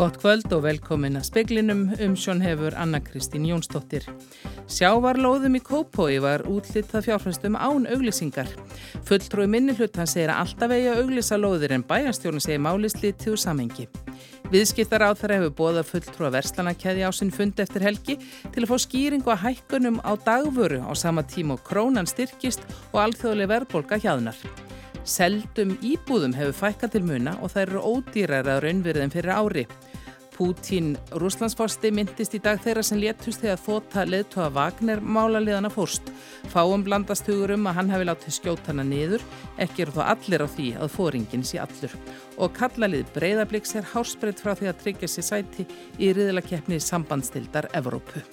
Gott kvöld og velkomin að speklinum um sjón hefur Anna-Kristín Jónsdóttir. Sjávarlóðum í Kópói var útlitað fjárfæstum án auglisingar. Fulltrúi minni hlut hann segir að alltaf eigi að auglisa lóðir en bæjarstjórn segir málislítið úr samengi. Viðskiptar á þeirra hefur bóða fulltrúa verslanakeði á sinn fund eftir helgi til að fá skýringu að hækkunum á dagvöru á sama tíma og krónan styrkist og alþjóðlega verðbolga hjáðnar. Seldum íbúðum hefur fækka til muna og það eru ódýrar að raunverðin fyrir ári. Pútín Rúslandsforsti myndist í dag þeirra sem léttust þegar þóta leðtóa Vagner málaliðana fórst. Fáum blandast hugur um að hann hefði látið skjóta hana niður, ekki eru þó allir á því að fóringin sé allur. Og kallalið breyðabliks er hásbreytt frá því að tryggja sér sæti í riðlakeppni sambandstildar Evrópu.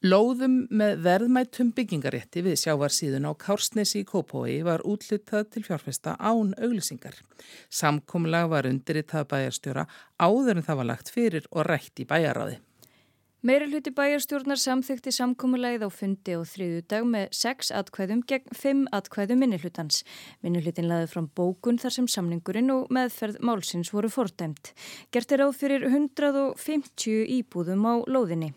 Lóðum með verðmættum byggingarétti við sjávarsíðun á Kársnesi í Kópói var útlitað til fjárfesta án auglisingar. Samkomlag var undirritað bæjarstjóra áður en það var lagt fyrir og rætt í bæjaráði. Meiri hluti bæjarstjórnar samþykti samkómulegið á fundi á þriðu dag með sex atkvæðum gegn fimm atkvæðum minnihlutans. Minnihlutin laði fram bókun þar sem samningurinn og meðferð málsins voru fordæmt. Gert er áð fyrir 150 íbúðum á lóðinni.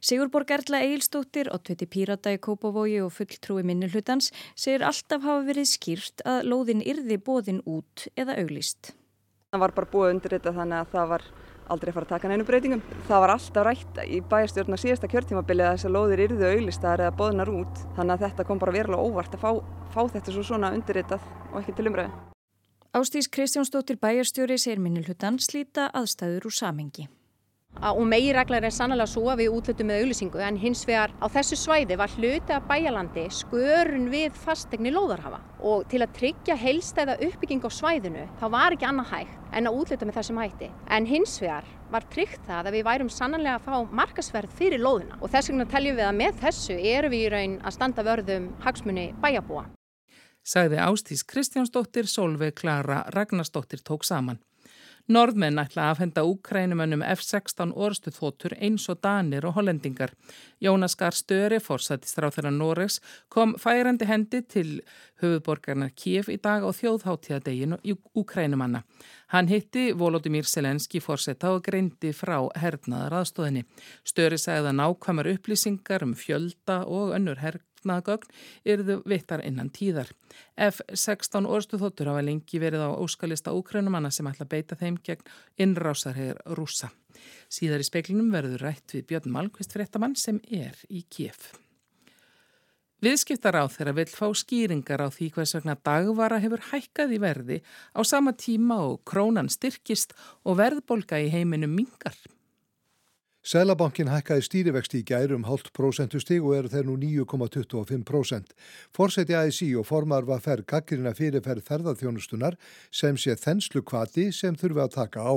Sigurborg Erla Eilstóttir, oddviti Pírata í Kópavogi og fulltrúi minnihlutans segir alltaf hafa verið skýrt að lóðin yrði bóðin út eða auglist. Það var bara búið undir þetta þannig að það var aldrei fara að taka neinu breytingum. Það var alltaf rætt í bæjarstjórna síðasta kjörtímabili að þessar lóðir yrðu auðlistar eða boðnar út. Þannig að þetta kom bara verulega óvart að fá, fá þetta svo svona undirritað og ekki til umræðu. Ástís Kristjánsdóttir bæjarstjóri segir minnilhutan slíta aðstæður úr samengi. Og megireglar er sannlega svo að við útlutum með auðlýsingu en hins vegar á þessu svæði var hluti af bæjalandi skörun við fastegni lóðarhafa og til að tryggja heilstæða uppbygging á svæðinu þá var ekki annað hægt en að útluta með þessum hætti. En hins vegar var tryggt það að við værum sannlega að fá markasverð fyrir lóðina og þess vegna teljum við að með þessu erum við í raun að standa vörðum hagsmunni bæjabúa. Sagði Ástís Kristjánsdóttir, Solveig Klara Ragnarsdóttir tók saman. Norðmenn ætla að fenda úkrænumönnum F-16 orðstu þóttur eins og danir og hollendingar. Jónas Gar Störi, fórsættist ráð þeirra Noregs, kom færandi hendi til höfuborgarnar Kiev í dag á þjóðháttíðadeginu í úkrænumanna. Hann hitti Volodymyr Selenski fórsetta og greindi frá hernaðar aðstóðinni. Störi sagði að nákvæmar upplýsingar um fjölda og önnur herg hernaðagögn eruðu vittar innan tíðar. F-16 orðstuþóttur hafa lengi verið á óskalista úkrænumanna sem ætla að beita þeim gegn innrásarhegur rúsa. Síðar í speklinum verður rætt við Björn Malmqvist fréttamann sem er í Kiev. Viðskiptar á þeirra vil fá skýringar á því hvers vegna dagvara hefur hækkað í verði á sama tíma og krónan styrkist og verðbolga í heiminum mingar. Sælabankin hækkaði stýrivexti í gærum hálft prósentustig og eru þeir nú 9,25%. Forseti ASI og formar var ferð gaggrina fyrirferð ferðarþjónustunar sem sé þenslu kvati sem þurfi að taka á.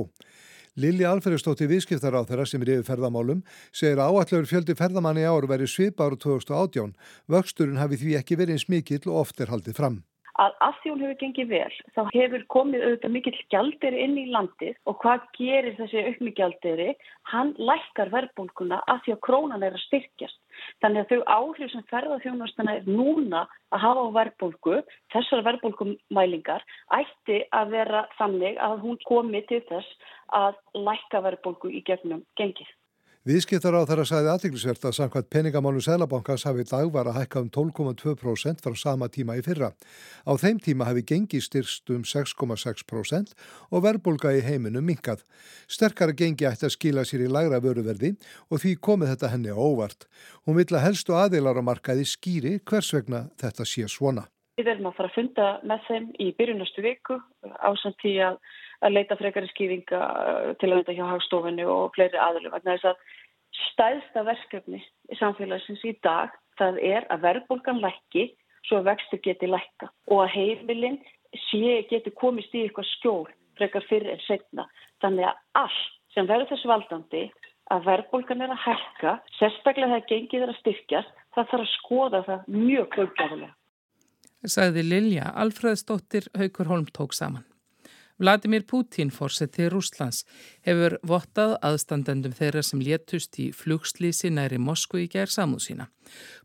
Lili Alferðstóttir viðskiptar á þeirra sem er yfir ferðamálum segir áallur fjöldi ferðamanni ár veri svipar 2018. Vöxturinn hafi því ekki verið eins mikill og oft er haldið fram að að því hún hefur gengið vel þá hefur komið auðvitað mikill gjalderi inn í landið og hvað gerir þessi aukmi gjalderi? Hann lækkar verðbólkuna að því að krónan er að styrkjast. Þannig að þau áhrif sem ferðarþjónastana er núna að hafa á verðbólku, þessar verðbólkumælingar, ætti að vera þannig að hún komi til þess að lækka verðbólku í gegnum gengið. Viðskiptar á að sæði aðtiklisvert að samkvæmt peningamálu Sælabankans hafi dagvara hækkað um 12,2% frá sama tíma í fyrra. Á þeim tíma hafi gengi styrst um 6,6% og verðbólga í heiminu minkað. Sterkara gengi ætti að skila sér í lagra vöruverði og því komið þetta henni óvart. Hún vill að helstu aðeilar á markaði skýri hvers vegna þetta sé svona. Við erum að fara að funda með þeim í byrjunastu viku ásand tí að að leita frekari skýringa uh, til að leita hjá hagstofunni og fleiri aðlum. Þess að stæðsta verkefni í samfélagsins í dag það er að verðbólgan lækki svo að vextu geti lækka og að heimilinn sé geti komist í eitthvað skjól frekar fyrir en setna. Þannig að allt sem verður þessu valdandi að verðbólgan er að hækka, sérstaklega þegar gengið er að styrkjast, það þarf að skoða það mjög klöfgafulega. Sæði Lilja, Alfreðsdóttir Haukur Holm tók saman. Vladimir Putin, fórseti Rúslands, hefur vottað aðstandendum þeirra sem létust í flugslýsi næri Moskvu í gerð samúð sína.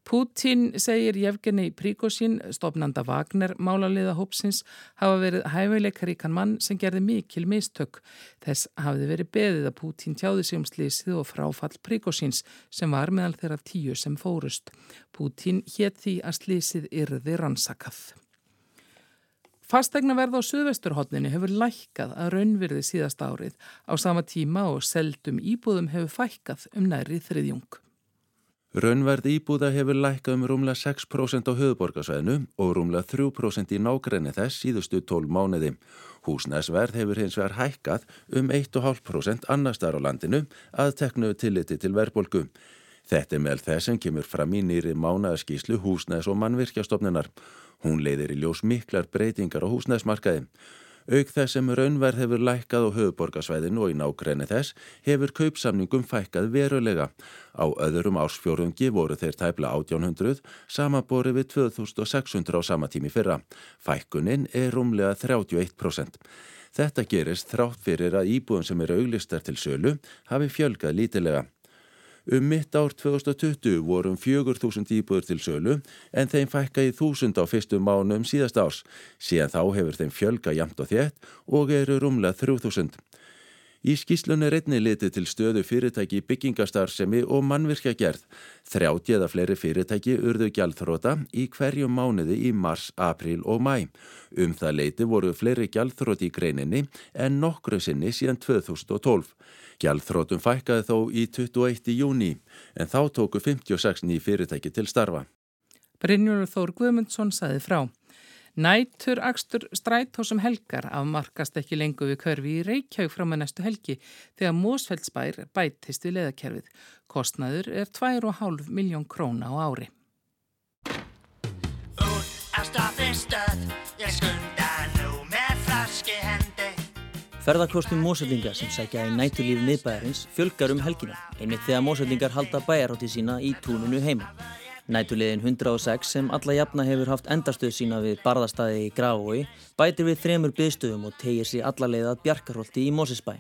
Putin segir Jefgeni Príkosín, stopnanda Wagner málaliða hópsins, hafa verið hæfileikaríkan mann sem gerði mikil mistök. Þess hafði verið beðið að Putin tjáði sig um slýsið og fráfall Príkosíns sem var meðal þeirra tíu sem fórust. Putin hétt því að slýsið yrði rannsakað. Fastegnaverð á Suðvesturhóttninni hefur lækkað að raunvirði síðast árið á sama tíma og seldum íbúðum hefur fækkað um næri þriðjung. Raunverð íbúða hefur lækkað um rúmlega 6% á höfuborgarsvæðinu og rúmlega 3% í nákrenni þess síðustu 12 mánuði. Húsnæsverð hefur hins vegar hækkað um 1,5% annar starf á landinu að teknu tilliti til verðbolgu. Þetta er meðal þess sem kemur fram í nýri mánaðaskíslu húsnæs og mannvirkjastofnunar. Hún leiðir í ljós miklar breytingar á húsnæðsmarkaði. Auk þess sem raunverð hefur lækkað á höfuborgarsvæðinu og í nákrenni þess hefur kaupsamningum fækkað verulega. Á öðrum ársfjórungi voru þeir tæpla 1800, samabori við 2600 á sama tími fyrra. Fækkunin er rúmlega 31%. Þetta gerist þrátt fyrir að íbúðum sem eru auglistar til sölu hafi fjölgað lítilega. Um mitt ár 2020 vorum 4.000 íbúður til sölu en þeim fækka í 1.000 á fyrstu mánu um síðast árs. Síðan þá hefur þeim fjölga jamt og þétt og eru rúmlega 3.000. Í skýslunni reyni litið til stöðu fyrirtæki byggingastarfsemi og mannvirkja gerð. Þrjátti eða fleiri fyrirtæki urðu gjaldþróta í hverju mánuði í mars, april og mæ. Um það leiti voru fleiri gjaldþróti í greininni en nokkru sinni síðan 2012. Gjaldþrótum fækkaði þó í 21. júni en þá tóku 56 ný fyrirtæki til starfa. Brynjólur Þór Guðmundsson saði frá. Nætur axtur strætósum helgar afmarkast ekki lengur við körfi í Reykjavík fram að næstu helgi þegar Mósfeldsbær bætist við leðakerfið. Kostnaður er 2,5 miljón króna á ári. Með. Ferðarkostum mósöldinga sem sækja í nætulíf miðbæjarins fjölgar um helgina, einmitt þegar mósöldingar halda bæjarhátti sína í túnunu heima. Nætulegin 106 sem alla jafna hefur haft endarstöð sína við barðastæði í Grafói bætir við þremur byðstöðum og tegir sér alla leið að Bjarkarholti í Mósesbæ.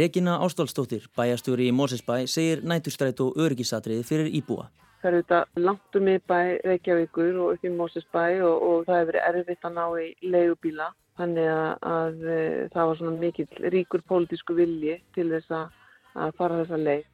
Regina Ástálsdóttir, bæjastjóri í Mósesbæ, segir nætustrætt og örgisatriði fyrir íbúa. Það eru þetta langt um miðbæ Reykjavíkur og upp í Mósesbæ og, og það hefur verið erfitt að ná í leigubíla. Þannig að, að eh, það var svona mikill ríkur pólitísku vilji til þess að fara þessa leið.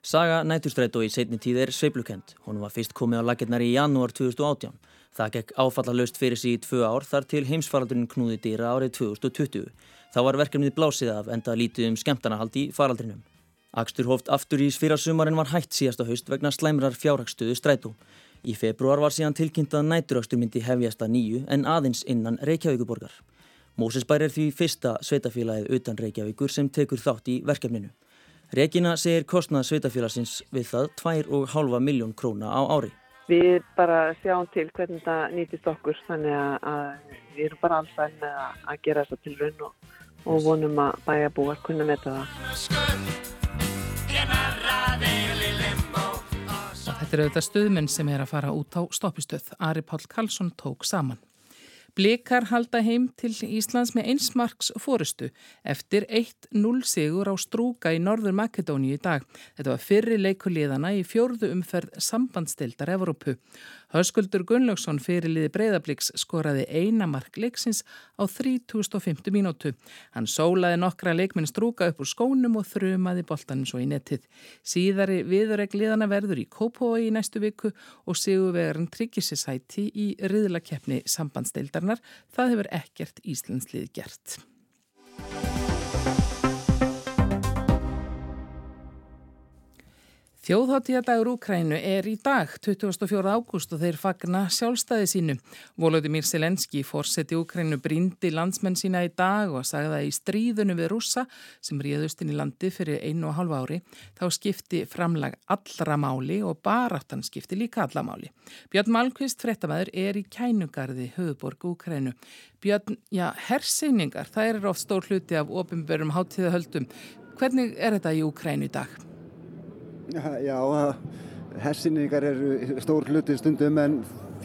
Saga nætustrætó í setni tíð er sveiblukend. Hún var fyrst komið á laginnar í janúar 2018. Það gekk áfallalöst fyrir í tvö ár þar til heimsfaraldurinn knúði dýra árið 2020. Þá var verkefnið blásið af enda lítið um skemmtanahald í faraldrinum. Akstur hóft aftur í sfyrarsumarinn var hægt síðasta haust vegna slæmrar fjárhagstöðu strætó. Í februar var síðan tilkynnt að næturakstur myndi hefjasta nýju en aðeins innan Reykjavíkuborgar. Mósesbær er því fyrsta sveitafélagið utan Reykjavíkur sem tekur þátt í verkefninu. Regina segir kostnað sveitafélagsins við það 2,5 miljón króna á ári. Við bara sjáum til hvernig það nýtist okkur þannig að við erum bara alltaf með að gera þessa til raun og, og vonum að bæja búa að kunna metta það. Þetta eru auðvitað stuðmenn sem er að fara út á stoppistöð. Ari Pál Karlsson tók saman. Blikar halda heim til Íslands með einsmarks fórustu eftir 1-0 sigur á Strúka í Norður Makedóni í dag. Þetta var fyrri leikuliðana í fjórðu umferð sambandstildar Evrópu. Höskuldur Gunnlaugsson fyrirliði breyðabliks skoraði eina mark leiksins á 3050 mínútu. Hann sólaði nokkra leikminn strúka upp úr skónum og þrumaði boltanum svo í nettið. Síðari viðuregliðana verður í Kópói í næstu viku og sigurvegarinn tryggisisæti í riðlakeppni sambandsteildarnar. Það hefur ekkert Íslandslið gert. Þjóðháttíðadagur Úkrænu er í dag, 24. ágúst og þeir fagna sjálfstæði sínu. Volodymyr Selenski, fórseti Úkrænu, brindi landsmenn sína í dag og sagði að í stríðunu við rússa sem ríðust inn í landi fyrir einu og hálfa ári, þá skipti framlag allra máli og baráttan skipti líka alla máli. Björn Malmqvist, frettamæður, er í kænugarði höfuborg Úkrænu. Björn, já, herseiningar, það er oft stór hluti af ofinbörum háttíðahöldum. Hvernig er þetta í Úkrænu í dag? Já, hersýningar eru stór hluti stundum en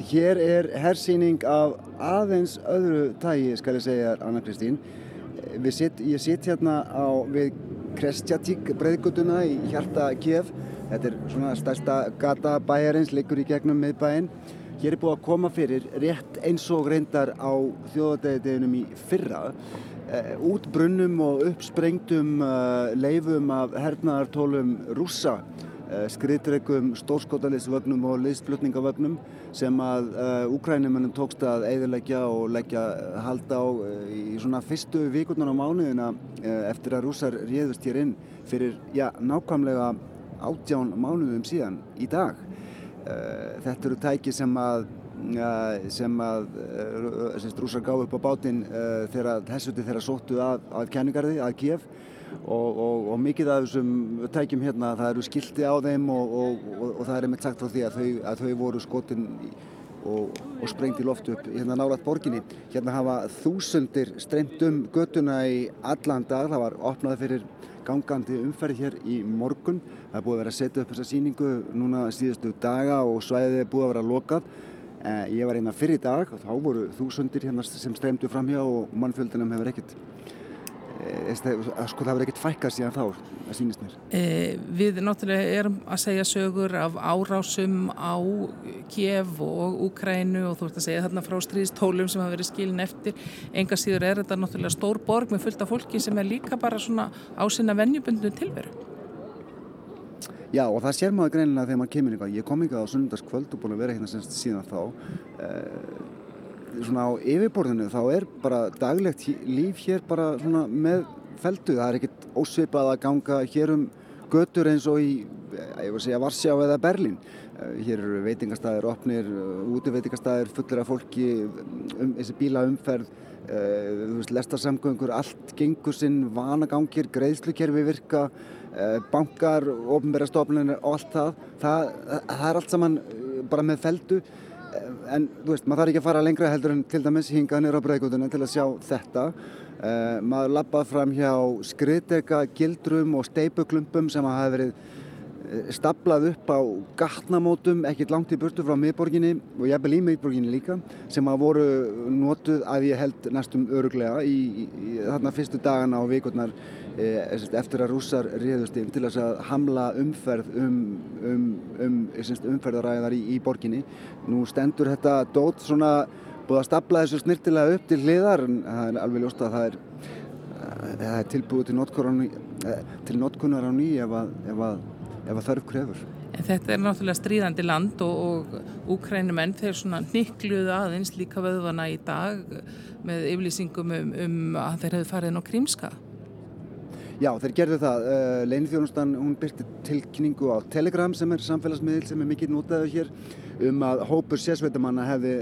hér er hersýning af aðeins öðru tægi skal ég segja Anna Kristín. Sit, ég sitt hérna á við Krestjatík breyðgutuna í hjarta Kiev. Þetta er svona stærsta gata bæjarins, liggur í gegnum miðbæinn. Hér er búið að koma fyrir rétt eins og reyndar á þjóðadeginum í fyrra uh, út brunnum og uppsprengtum uh, leifum af hernaðartólum rússa uh, skriðdregum, stórskótalisvögnum og liðsflutningavögnum sem að úkrænumennum tókst að eiðilegja og leggja halda á í svona fyrstu vikurnar á mánuðina eftir að rússar réðust hér inn fyrir, já, nákvæmlega átján mánuðum síðan í dag. Þetta eru tæki sem að sem að eh, rúsar gáð upp á bátinn eh, þegar þessuti þeirra sóttu að, að kenningarði, að Kiev og, og, og mikið af þessum tækjum hérna það eru skildi á þeim og, og það er einmitt sagt frá því að þau, að þau voru skotin og sprengt í loftu upp hérna nálat borginni. Hérna hafa þúsundir streymt um göttuna í allan dag, það var opnað fyrir gangandi umferð hér í morgun. Það er búið að vera að setja upp þessa síningu núna síðustu daga og svæðið er búið að vera lokað. Eh, ég var hérna fyrir dag og þá voru þúsundir hérna sem streymdu fram hjá og mannfjöldunum hefur ekkert eh, sko það hefur ekkert fækkað síðan þá að sínist mér. Eh, við náttúrulega erum að segja sögur af árásum á Kiev og Úkrænu og þú ert að segja þarna frá stríðstólum sem hafa verið skilin eftir. Enga síður er þetta náttúrulega stór borg með fullt af fólki sem er líka bara svona á sinna vennjubundu tilveru. Já og það sér maður greinilega þegar maður kemur ykkar. Ég kom ykkar á sunnundaskvöld og búin að vera hérna semst síðan þá. Eh, svona á yfirborðinu þá er bara daglegt líf hér bara svona með feldu. Það er ekkert ósveipað að ganga hér um götur eins og í, ég voru að segja, Varsjá eða Berlín. Eh, hér eru veitingastæðir opnir, útveitingastæðir fullir af fólki, um, þessi bílaumferð, þú veist, lestarsamgöngur, allt gengur sinn, vanagangir, greiðslukerfi virka, Eh, bankar, ofnbæra og allt það. það, það er allt saman eh, bara með feldu eh, en þú veist, maður þarf ekki að fara lengra heldur en til dæmis hinga nýra á bregðgóðuna til að sjá þetta maður lappað fram hjá skriðdega, gildrum og steipuklumpum sem hafa verið staplað upp á gatnamótum ekkert langt í burtu frá miðborginni og jafnvel í miðborginni líka sem hafa voru notuð að ég held næstum öruglega í, í, í þarna fyrstu dagana og vikurnar Eh, eftir að rússar réðust inn til þess að hamla umferð um, um, um umferðaræðar í, í borginni. Nú stendur þetta dót svona búið að stapla þessu snirtilega upp til hliðar en það er alveg ljóst að það er, það er tilbúið til, eh, til notkunar á ný ef að, ef að, ef að þarf krefur. En þetta er náttúrulega stríðandi land og, og úkrænumenn þeir svona nikluðu aðeins líka vöðvana í dag með yflýsingum um, um að þeir hefðu farið inn á krímska. Já, þeir gerðu það. Uh, Leinithjónustan, hún byrti tilkynningu á Telegram sem er samfélagsmiðl sem er mikið notaðu hér um að hópur sérsveitamanna hefði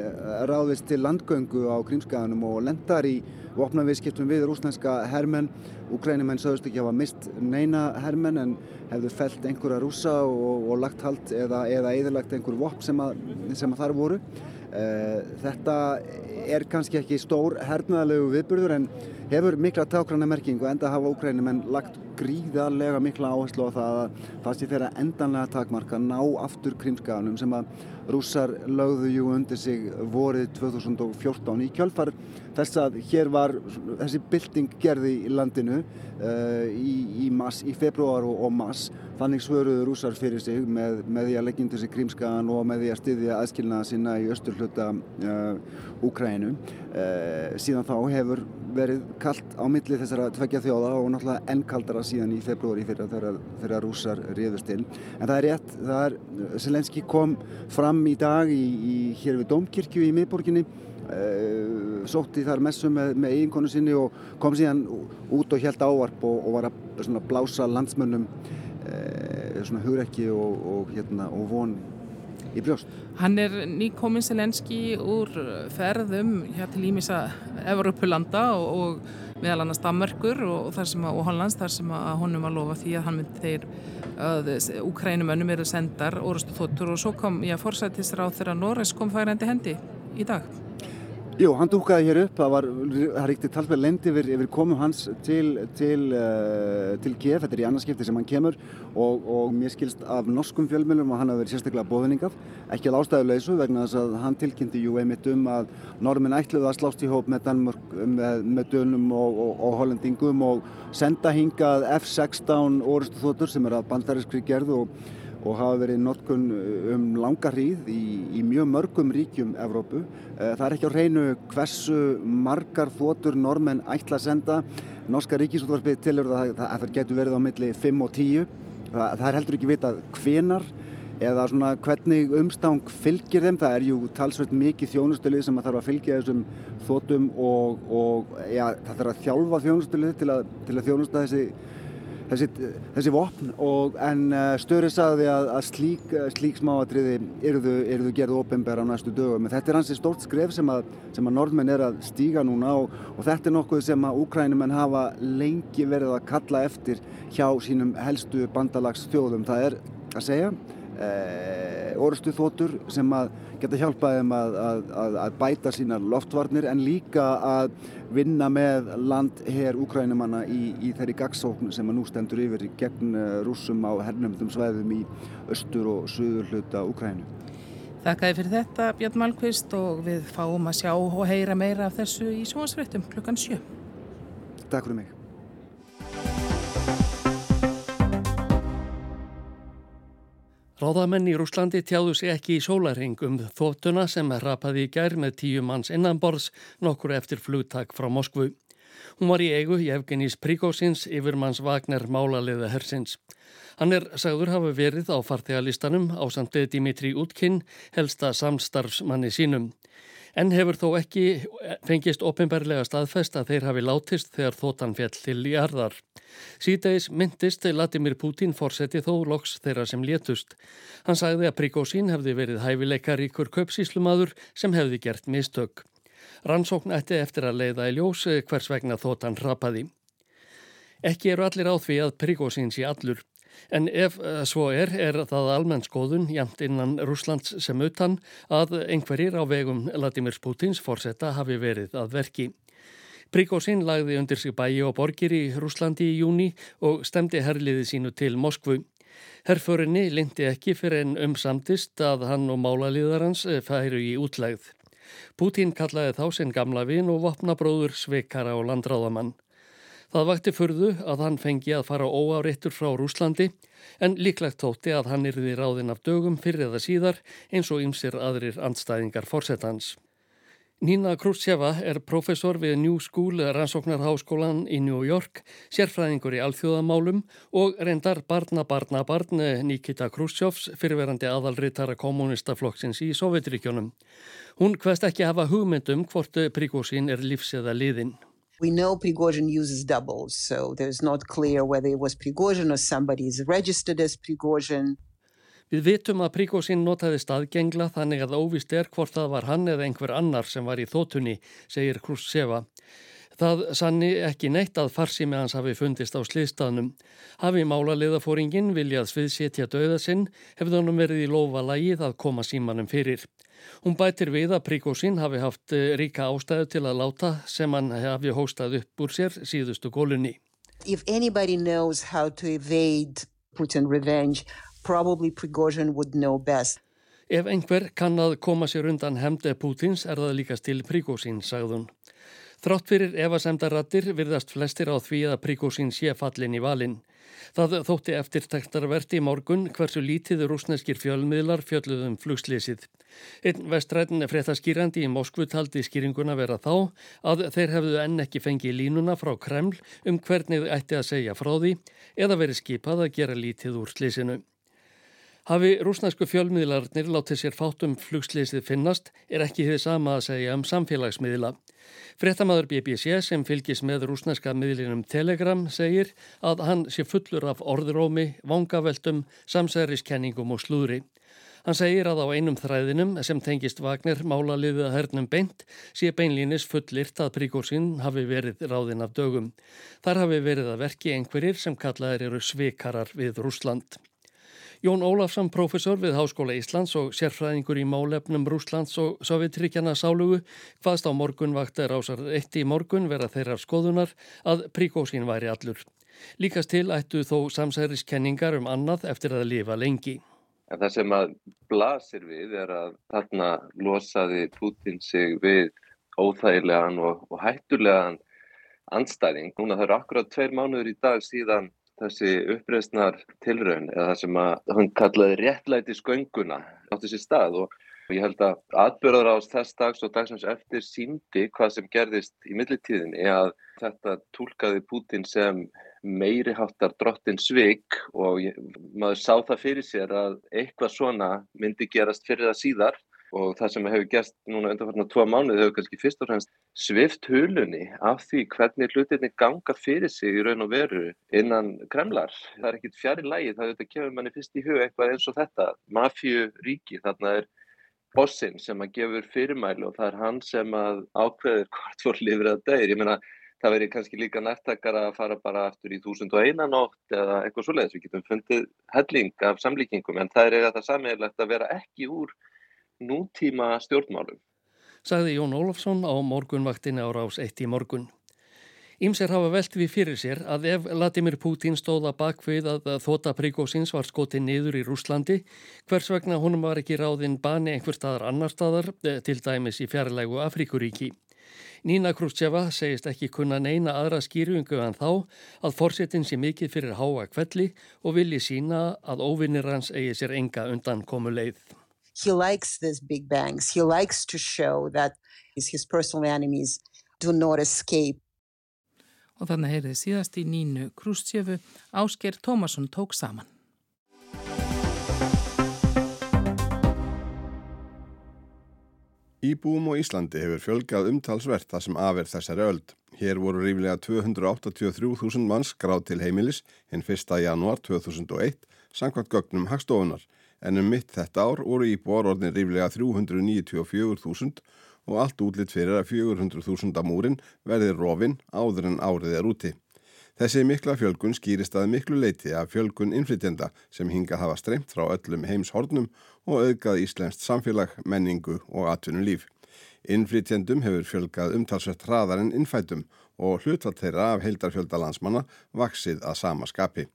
ráðist til landgöngu á Krímskaganum og lendar í vopnaviðskiptum við rúsnænska hermenn. Ukrænumenn sögust ekki hafa mist neina hermenn en hefðu felt einhverja rúsa og, og lagt hald eða, eða eðalagt einhver vopn sem, sem að þar voru. Uh, þetta er kannski ekki stór hernaðalegu viðburður en hefur mikla tákrana merkingu enda hafa Úkrænumenn lagt gríðarlega mikla áherslu á það að það sé þeirra endanlega takmarka ná aftur krimskaganum sem að rússar lögðu jú undir sig vorið 2014 í kjölfar þess að hér var þessi bylting gerði í landinu uh, í, í, mass, í februar og, og mass þannig svöruðu rússar fyrir sig með, með því að leggja undir sig krimskagan og með því að styðja aðskilnaða sinna í östurhluta uh, Úkrænu uh, síðan þá hefur verið kallt á milli þessara tveggja þjóða og náttúrulega enn kaldara síðan í februari fyrir þegar, þegar rússar riðust til. En það er rétt, það er, Selenski kom fram í dag í, í, hér við Dómkirkju í miðborginni, uh, sótti þar messu með, með eiginkonu sinni og kom síðan út og helt ávarp og, og var að blása landsmönnum uh, svona hugrekki og, og, hérna, og von í brjóst. Hann er nýkominn Selenski úr ferðum hér til Ímisa Evropulanda og, og meðal annars Damörkur og, og Hollands þar sem að honum var lofa því að hann myndi þeir að Ukrænumönnum eru sendar orustu þóttur og svo kom ég að forsættisra á þeirra Norris kom færandi hendi í dag. Jú, hann dúkaði hér upp, það var, það ríkti talsverð lendi yfir, yfir komu hans til, til, uh, til Kiev, þetta er í annarskipti sem hann kemur og, og mér skilst af norskum fjölmjölum og hann hafi verið sérstaklega bóðningað, ekki að ástæðuleysu vegna þess að hann tilkynnti jú einmitt um að normin ætluði að slást í hóp með Danmörk, með, með Dönum og, og, og Hollendingum og senda hingað F-16 orustu þotur sem er að bandarískri gerð og og hafa verið notkun um langa hríð í, í mjög mörgum ríkjum Evrópu. Eh, það er ekki á hreinu hversu margar þotur normenn ætla að senda. Norska ríkisútvarpið tilur að það getur verið á milli 5 og 10. Það, það er heldur ekki vitað hvenar eða svona hvernig umstang fylgir þeim. Það er jú talsveit mikið þjónustöluð sem að þarf að fylgja þessum þotum og, og ja, það þarf að þjálfa þjónustöluð til að, til að þjónusta þessi þessi, þessi vopn og en uh, Störi sagði að, að slík, uh, slík smáatriði eruðu, eruðu gerðu ofinbæra á næstu dögum. Þetta er hansi stórt skref sem að, sem að norðmenn er að stíga núna og, og þetta er nokkuð sem að úkrænumenn hafa lengi verið að kalla eftir hjá sínum helstu bandalagsþjóðum. Það er að segja orustu þótur sem að geta hjálpað þeim að, að, að bæta sína loftvarnir en líka að vinna með land hér úkrænumanna í, í þeirri gagsókn sem að nú stendur yfir gegn eh, rúsum á hernumdum svæðum í östur og söður hluta Úkrænu. Þakkaði fyrir þetta Björn Malmqvist og við fáum að sjá og heyra meira af þessu í sjóasfrettum klukkan 7. Takk fyrir mig. Ráðamenn í Rúslandi tjáðu sig ekki í sólaring um þóttuna sem rapaði í gær með tíu manns innanborðs nokkur eftir flugtak frá Moskvu. Hún var í eigu Jevgenís Príkósins yfir manns Vagner málaliða hersins. Hann er sagður hafa verið á farþegalistanum á samtið Dimitri Útkinn, helsta samstarfsmanni sínum en hefur þó ekki fengist ofinberlega staðfest að þeir hafi látist þegar þóttan fjall til í arðar. Síðdeis myndist Latimir Putin fórseti þó loks þeirra sem létust. Hann sagði að Prigósín hefði verið hæfileikaríkur köpsíslumadur sem hefði gert mistök. Rannsókn ætti eftir að leiða í ljós hvers vegna þóttan rapaði. Ekki eru allir á því að Prigósín sé allur. En ef eh, svo er, er það almenn skoðun jæmt innan Rúslands sem utan að einhverjir á vegum Latimir Putins fórsetta hafi verið að verki. Príkósinn lagði undir sig bæi og borgir í Rúslandi í júni og stemdi herliði sínu til Moskvu. Herförinni lindi ekki fyrir en umsamtist að hann og málalíðarans eh, færu í útlegð. Putin kallaði þá sinn gamla vin og vopnabróður sveikara og landráðamann. Það vakti furðu að hann fengi að fara óáreittur frá Rúslandi en líklegt þótti að hann yrði ráðinn af dögum fyrir eða síðar eins og ymsir aðrir andstæðingar fórsetans. Nína Krúsjeva er profesor við New School rannsóknarháskólan í New York, sérfræðingur í alþjóðamálum og reyndar barna barna barn Nikita Krúsjovs fyrirverandi aðalritara kommunistaflokksins í Sovjetríkjónum. Hún hvest ekki hafa hugmyndum hvort príkósin er lífseða liðinn. We know Prigozhin uses doubles, so there's not clear whether it was Prigozhin or somebody is registered as Prigozhin. Við vitum að Prigozhin notaði staðgengla þannig að óvist er hvort það var hann eða einhver annar sem var í þótunni, segir Krustseva. Það sanni ekki neitt að farsi með hans hafi fundist á sliðstafnum. Hafi málaliðafóringin viljað sviðsétja döða sinn, hefði hann verið í lofa lagið að koma símanum fyrir. Hún bætir við að Príkósín hafi haft eh, ríka ástæðu til að láta sem hann hafi hóstað upp úr sér síðustu gólunni. If anybody knows how to evade Putin revenge, probably Prigozhin would know best. Ef einhver kann að koma sér undan hemde Pútins er það líkast til Príkósín, sagðun. Þrátt fyrir evasemdarattir virðast flestir á því að Príkósín sé fallin í valin. Það þótti eftirtæktarverti í morgun hversu lítið rúsneskir fjölmiðlar fjölluðum flugslýsið. Einn vestrætin fréttaskýrandi í Moskvu taldi skýringuna vera þá að þeir hefðu enn ekki fengið línuna frá Kreml um hvernig ætti að segja frá því eða verið skipað að gera lítið úr slýsinu. Hafi rúsnæsku fjölmiðlarnir látið sér fátum flugslýsið finnast er ekki þið sama að segja um samfélagsmiðla. Frettamæður BBC sem fylgis með rúsnæska miðlinum Telegram segir að hann sé fullur af orðrómi, vangaveltum, samsæriskenningum og slúðri. Hann segir að á einum þræðinum sem tengist Vagner málaliðið að hernum beint sé beinlínis fullirt að príkórsinn hafi verið ráðinn af dögum. Þar hafi verið að verki einhverjir sem kallaðir eru svikarar við Rúsland. Jón Ólafsson, profesor við Háskóla Íslands og sérfræðingur í málefnum Rúslands og Sovjetríkjana sálugu, hvaðst á morgun vakti rásar eitt í morgun vera þeirra skoðunar að príkósin væri allur. Líkast til ættu þó samsæriskenningar um annað eftir að lifa lengi. En það sem að blasir við er að þarna losaði Putin sig við óþægilegan og, og hættulegan anstæðing. Núna það eru akkurat tveir mánuður í dag síðan þessi uppreysnar tilraun eða það sem að hann kallaði réttlæti skönguna átti sér stað og ég held að atbyrðar ás þess dags og dagsans eftir síndi hvað sem gerðist í millitíðinni að þetta tólkaði Putin sem meiri háttar drottin svig og ég, maður sá það fyrir sér að eitthvað svona myndi gerast fyrir það síðar og það sem hefur gæst núna undanfarnar tvo mánuð hefur kannski fyrst og fremst svift hulunni af því hvernig hlutinni ganga fyrir sig í raun og veru innan Kremlar. Það er ekkit fjari lægi, það auðvitað kemur manni fyrst í hug eitthvað eins og þetta, mafju ríki, þarna er bossinn sem að gefur fyrirmæli og það er hann sem að ákveður hvort fór lifir að degir. Ég meina, það veri kannski líka nærtakar að fara bara aftur í 1001 nótt eða eitthvað svoleiðis. Við getum fundið helling af samlíkingum en það er eiga það sammeðilegt að vera ekki úr nútíma stjórnmálum. Sagði Jón Ólafsson á morgunvaktinni á rás 1 í morgun. Ímser hafa velt við fyrir sér að ef Vladimir Putin stóða bakvið að þóta príkósins var skotið niður í Rúslandi, hvers vegna honum var ekki ráðinn bani einhver staðar annar staðar, eh, til dæmis í fjarlægu Afríkuríki. Nína Krústjefa segist ekki kunna neina aðra skýrjungu en þá að fórsetin sé mikið fyrir háa kvelli og vilji sína að óvinnir hans eigi sér enga undan komu leið. He likes these big bangs. He likes to show that his personal enemies do not escape. Og þannig heyrði síðast í Nínu Krústjefu Ásker Tómasson tók saman. Íbúum og Íslandi hefur fjölgað umtalsvert það sem afer þessari öld. Hér voru ríflega 283.000 manns gráð til heimilis hinn 1. januar 2001 sangkvæmt gögnum hagstofunar en um mitt þetta ár voru íbúar orðin ríflega 394.000 og allt útlitt fyrir að 400.000 að múrin verði rofin áður en árið er úti. Þessi mikla fjölgun skýrist að miklu leiti af fjölgun innflytjenda sem hinga hafa streymt frá öllum heims hornum og auðgað íslenskt samfélag, menningu og atvinnulíf. Innflytjendum hefur fjölgað umtalsvægt hraðar en innfætum og hlutvallt þeirra af heildarfjölda landsmanna vaksið að sama skapi.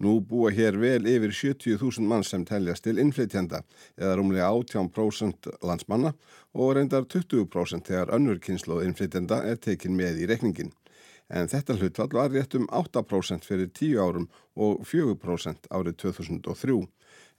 Nú búa hér vel yfir 70.000 mann sem teljast til innflytjanda eða rúmlega 18% landsmanna og reyndar 20% þegar önnur kynsloð innflytjanda er tekin með í rekningin. En þetta hlutvall var rétt um 8% fyrir 10 árum og 4% árið 2003.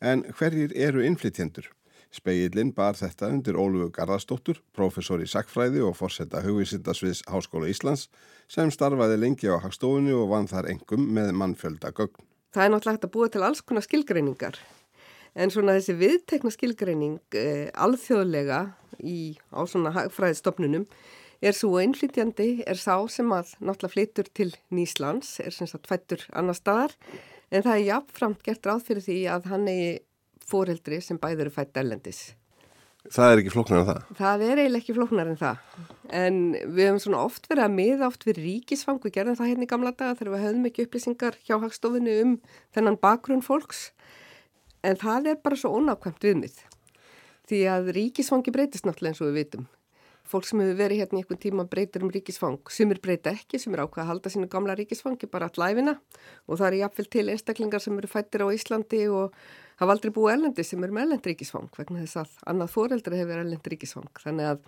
En hverjir eru innflytjendur? Speillin bar þetta undir Ólufu Garðarsdóttur, professor í sakfræði og fórsetta hugvísindasviðs Háskóla Íslands sem starfaði lengi á hagstofunni og vann þar engum með mannfjölda gögn. Það er náttúrulega hægt að búa til alls konar skilgreiningar en svona þessi viðtekna skilgreining eh, alþjóðlega í, á svona fræðistofnunum er svo einflýtjandi er sá sem að náttúrulega flytur til Nýslands, er sem sagt fættur annar staðar en það er jáfnframt gert ráð fyrir því að hann eigi fóreldri sem bæður er fætt ellendis. Það er ekki flóknar en það? Það er eiginlega ekki flóknar en það. En við hefum svona oft verið að miða oft við ríkisfang, við gerðum það hérna í gamla daga þegar við höfum ekki upplýsingar hjá hagstofinu um þennan bakgrunn fólks. En það er bara svo ónákvæmt viðmið. Því að ríkisfangi breytist náttúrulega eins og við vitum. Fólk sem hefur verið hérna í einhvern tíma breytir um ríkisfang. Sumir breyta ekki, sem er ákvað að halda sínu gamla ríkisfangi bara allæfina og það er jáfnvel til einstaklingar sem eru fættir á Íslandi og hafa aldrei búið ellendi sem er með ellend ríkisfang vegna þess að annað fóreldri hefur ellend ríkisfang. Þannig að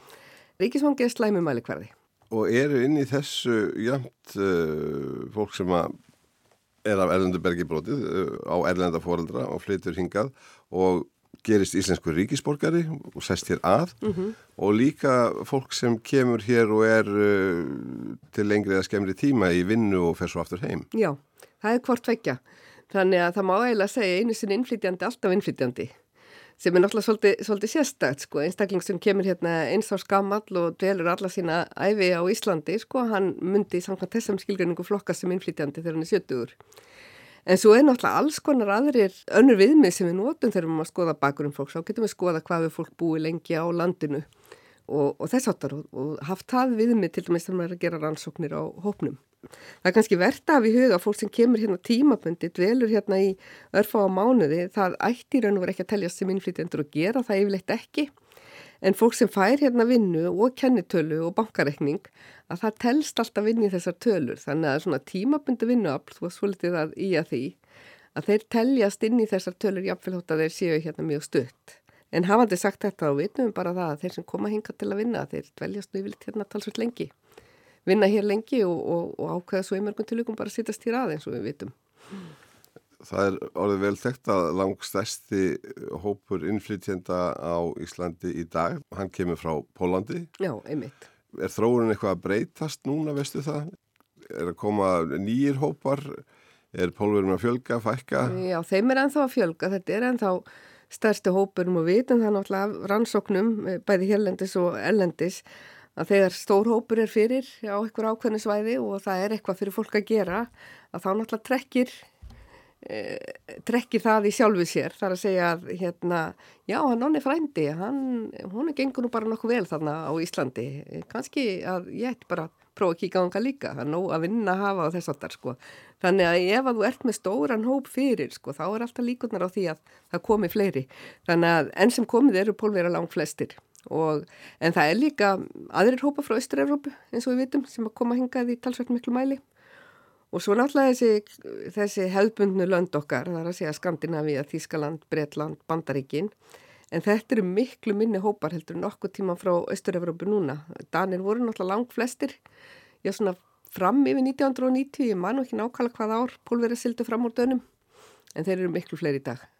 ríkisfangi er slæmi mæli hverði. Og eru inn í þessu jæmt uh, fólk sem er af ellendubergi brotið uh, á ellenda fóreldra og flytur hingað og gerist íslensku ríkisborgari og sest hér að mm -hmm. og líka fólk sem kemur hér og er uh, til lengri eða skemmri tíma í vinnu og fer svo aftur heim. Já, það er hvort vekja. Þannig að það má eiginlega segja einu sinni innflytjandi, alltaf innflytjandi sem er náttúrulega svolítið, svolítið sérstætt sko, einstakling sem kemur hérna eins á skamall og dvelur alla sína æfi á Íslandi sko, hann myndi samkvæmt þessum skilgjöningu flokka sem innflytjandi þegar hann er 70-ur. En svo er náttúrulega alls konar aðrir önnur viðmið sem við notum þegar við máum að skoða bakurum fólk, þá getum við skoða hvað við fólk búi lengi á landinu og, og þess áttar og, og haft það viðmið til dæmis þegar maður er að gera rannsóknir á hópnum. Það er kannski verðt af í huga fólk sem kemur hérna tímabundi, dvelur hérna í örfa á mánuði, það ættir en verður ekki að teljast sem innflytjendur og gera það yfirleitt ekki. En fólk sem fær hérna vinnu og kennitölu og bankarekning, að það telst alltaf vinni þessar tölur. Þannig að svona tímabundi vinnuafl, þú var svolítið að í að því, að þeir teljast inn í þessar tölur jáfnvel hótt að þeir séu hérna mjög stutt. En hafandi sagt þetta vitum við bara það að þeir sem koma hinga til að vinna, þeir dveljast yfirleitt hérna talsveit lengi vinna hér lengi og, og, og ákveða svo í mörgum tilvíkum bara að sittast hér aðeins og við vitum. Það er orðið vel þekkt að langstæsti hópur innflytjenda á Íslandi í dag, hann kemur frá Pólandi. Já, einmitt. Er þróunin eitthvað að breytast núna, veistu það? Er að koma nýjir hópar? Er pólverðum að fjölga, fækka? Já, þeim er ennþá að fjölga. Þetta er ennþá stærsti hópurum og vitum það náttúrulega rannsóknum, eh, bæði hérlendis og ellendis, að þegar stór hópur er fyrir á einhver ákveðinu svæði og það er eitthvað fyrir fólk að gera að þá náttúrulega trekkir e, trekkir það í sjálfu sér. Þar að segja að hérna já, hann onni frændi, hann hún er gengur nú bara nokkuð vel þarna á Íslandi. Kannski að ég ætti bara prófa að kíka á hann líka, það er nóg að vinna að hafa á þess aftar sko, þannig að ef að þú ert með stóran hóp fyrir sko, þá er alltaf líkunar á því að það komi fleiri. Þannig að enn sem komið eru pólvera langt flestir Og, en það er líka aðrir hópa frá Östur-Európu eins og við vitum sem að koma hingað í talsvægt miklu mæli og svo náttúrulega þessi, þessi hefðbundnu lönd okkar, það er að segja Skandinavíu, Þískaland, Breitland, Bandaríkin en þetta eru miklu minni hópar heldur nokkuð tíma frá Östur-Európu núna. Danir voru náttúrulega langt flestir, já svona fram yfir 1990, ég man ekki nákvæmlega hvað ár pólverið sildu fram úr dönum en þeir eru miklu fleiri í dag.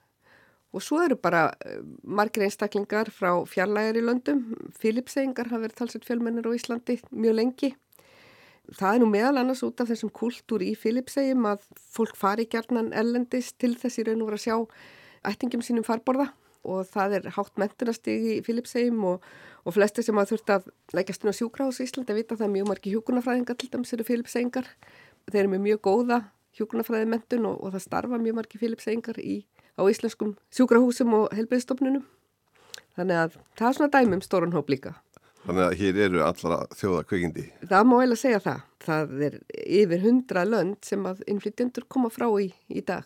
Og svo eru bara eh, margir einstaklingar frá fjarlægari löndum. Filipseingar hafa verið talsett fjölmennir á Íslandi mjög lengi. Það er nú meðal annars út af þessum kultúr í Filipsegjum að fólk fari gærnan ellendist til þessi raun og vera að sjá ættingum sínum farborða og það er hátt mentunastigi í Filipsegjum og, og flesti sem að þurft að lækast inn á sjúkrahús í Íslandi vita að það mjög margi hjúkunafræðingar til dæmis eru Filipseingar. Þeir eru með mjög góða hjúkunafræði mentun og, og það starfa mjög margi Filipseingar í á íslenskum sjúkrahúsum og helbriðstofnunum. Þannig að það er svona dæmum stórun hóp líka. Þannig að hér eru allra þjóða kveikindi. Það má eiginlega segja það. Það er yfir hundra lönd sem að innflytjendur koma frá í, í dag.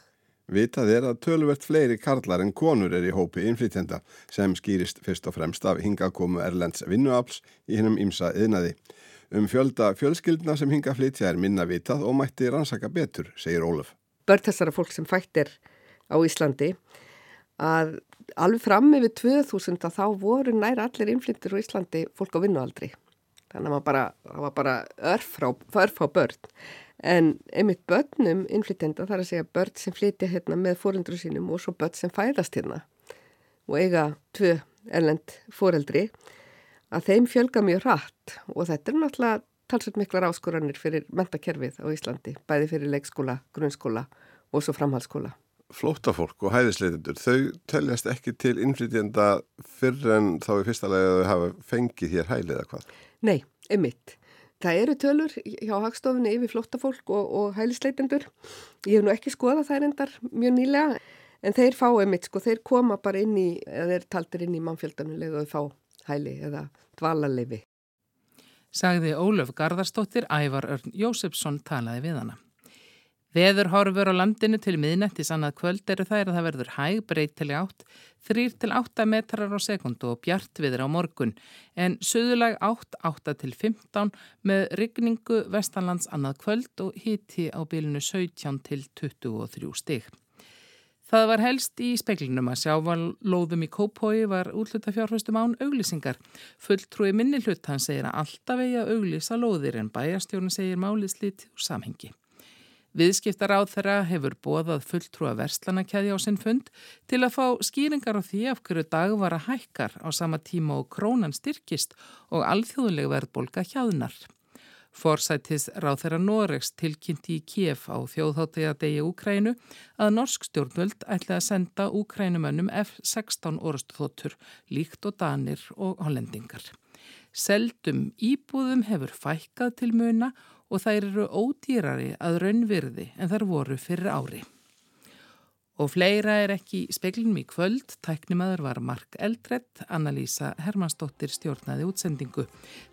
Vitað er að töluvert fleiri karlar en konur er í hópi innflytjenda sem skýrist fyrst og fremst af hingakomu Erlends vinnuafls í hennum ymsa yðnaði. Um fjölda fjölskyldna sem hinga flytja er minna vitað og mætti rannsaka betur, segir Ólaf. Börn þessara fólk sem fætt er á Íslandi að alveg fram yfir 2000 að þá voru nær allir innflyttir á Íslandi fólk á vinnualdri. Þannig að bara, það var bara örf á börn. En einmitt börnum innflytjenda þarf að segja börn sem flytja hérna með fórundru sínum og svo börn sem fæðast hérna og eiga tvö erlend fóreldri að þeim fjölga mjög rætt og þetta er náttúrulega talsveit miklar áskoranir fyrir mentakerfið á Íslandi, bæði fyrir leikskóla, grunnskóla og svo framhalskóla flótafólk og hæðisleitundur, þau teljast ekki til innflytjenda fyrr en þá í fyrsta lega að þau hafa fengið hér hælið eða hvað? Nei, emitt. Það eru tölur hjá hagstofunni yfir flótafólk og, og hælisleitendur. Ég hef nú ekki skoðað þær endar mjög nýlega, en þeir fá emitt, sko, þeir koma bara inn í, eða þeir taldir inn í mannfjöldanuleg og þau fá hæli eða dvalarleifi. Sagði Ólöf Garðarstóttir, Ævar Örn Jósefsson talaði við hana. Veðurhorfur á landinu til miðnettis annað kvöld eru þær að það verður hæg breytileg átt, 3-8 metrar á sekundu og bjart viður á morgun, en söðulag 8-8 til 15 með rigningu vestanlands annað kvöld og hiti á bylunu 17 til 23 stig. Það var helst í speklinum að sjávalóðum í Kópói var útluta fjárhustum án auglýsingar. Fulltrúi minni hlut hann segir að alltaf eigi að auglýsa lóðir en bæjastjórn segir málið slítið úr samhengi. Viðskiptar á þeirra hefur bóðað fulltrúa verslanakæði á sinn fund til að fá skýringar á því af hverju dagvara hækkar á sama tíma og krónan styrkist og alþjóðleg verðbolga hjáðnar. Forsættis ráð þeirra Noregs tilkynnti í Kiev á þjóðháttega degi Úkrænu að norsk stjórnvöld ætla að senda Úkrænumönnum F-16 orðstuþóttur líkt og danir og hollendingar. Seldum íbúðum hefur fækkað til muna og þær eru ódýrari að raunvirði en þær voru fyrir ári. Og fleira er ekki speiklinum í kvöld. Tæknimaður var Mark Eldredd, Annalísa Hermannsdóttir stjórnaði útsendingu.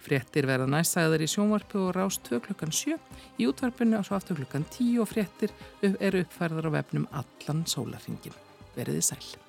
Frettir verða næstæðar í sjónvarpu og rást 2 klukkan 7 í útvarpinu og svo aftur klukkan 10 og frettir eru uppfærðar á vefnum allan sólarringin. Verðið sæl.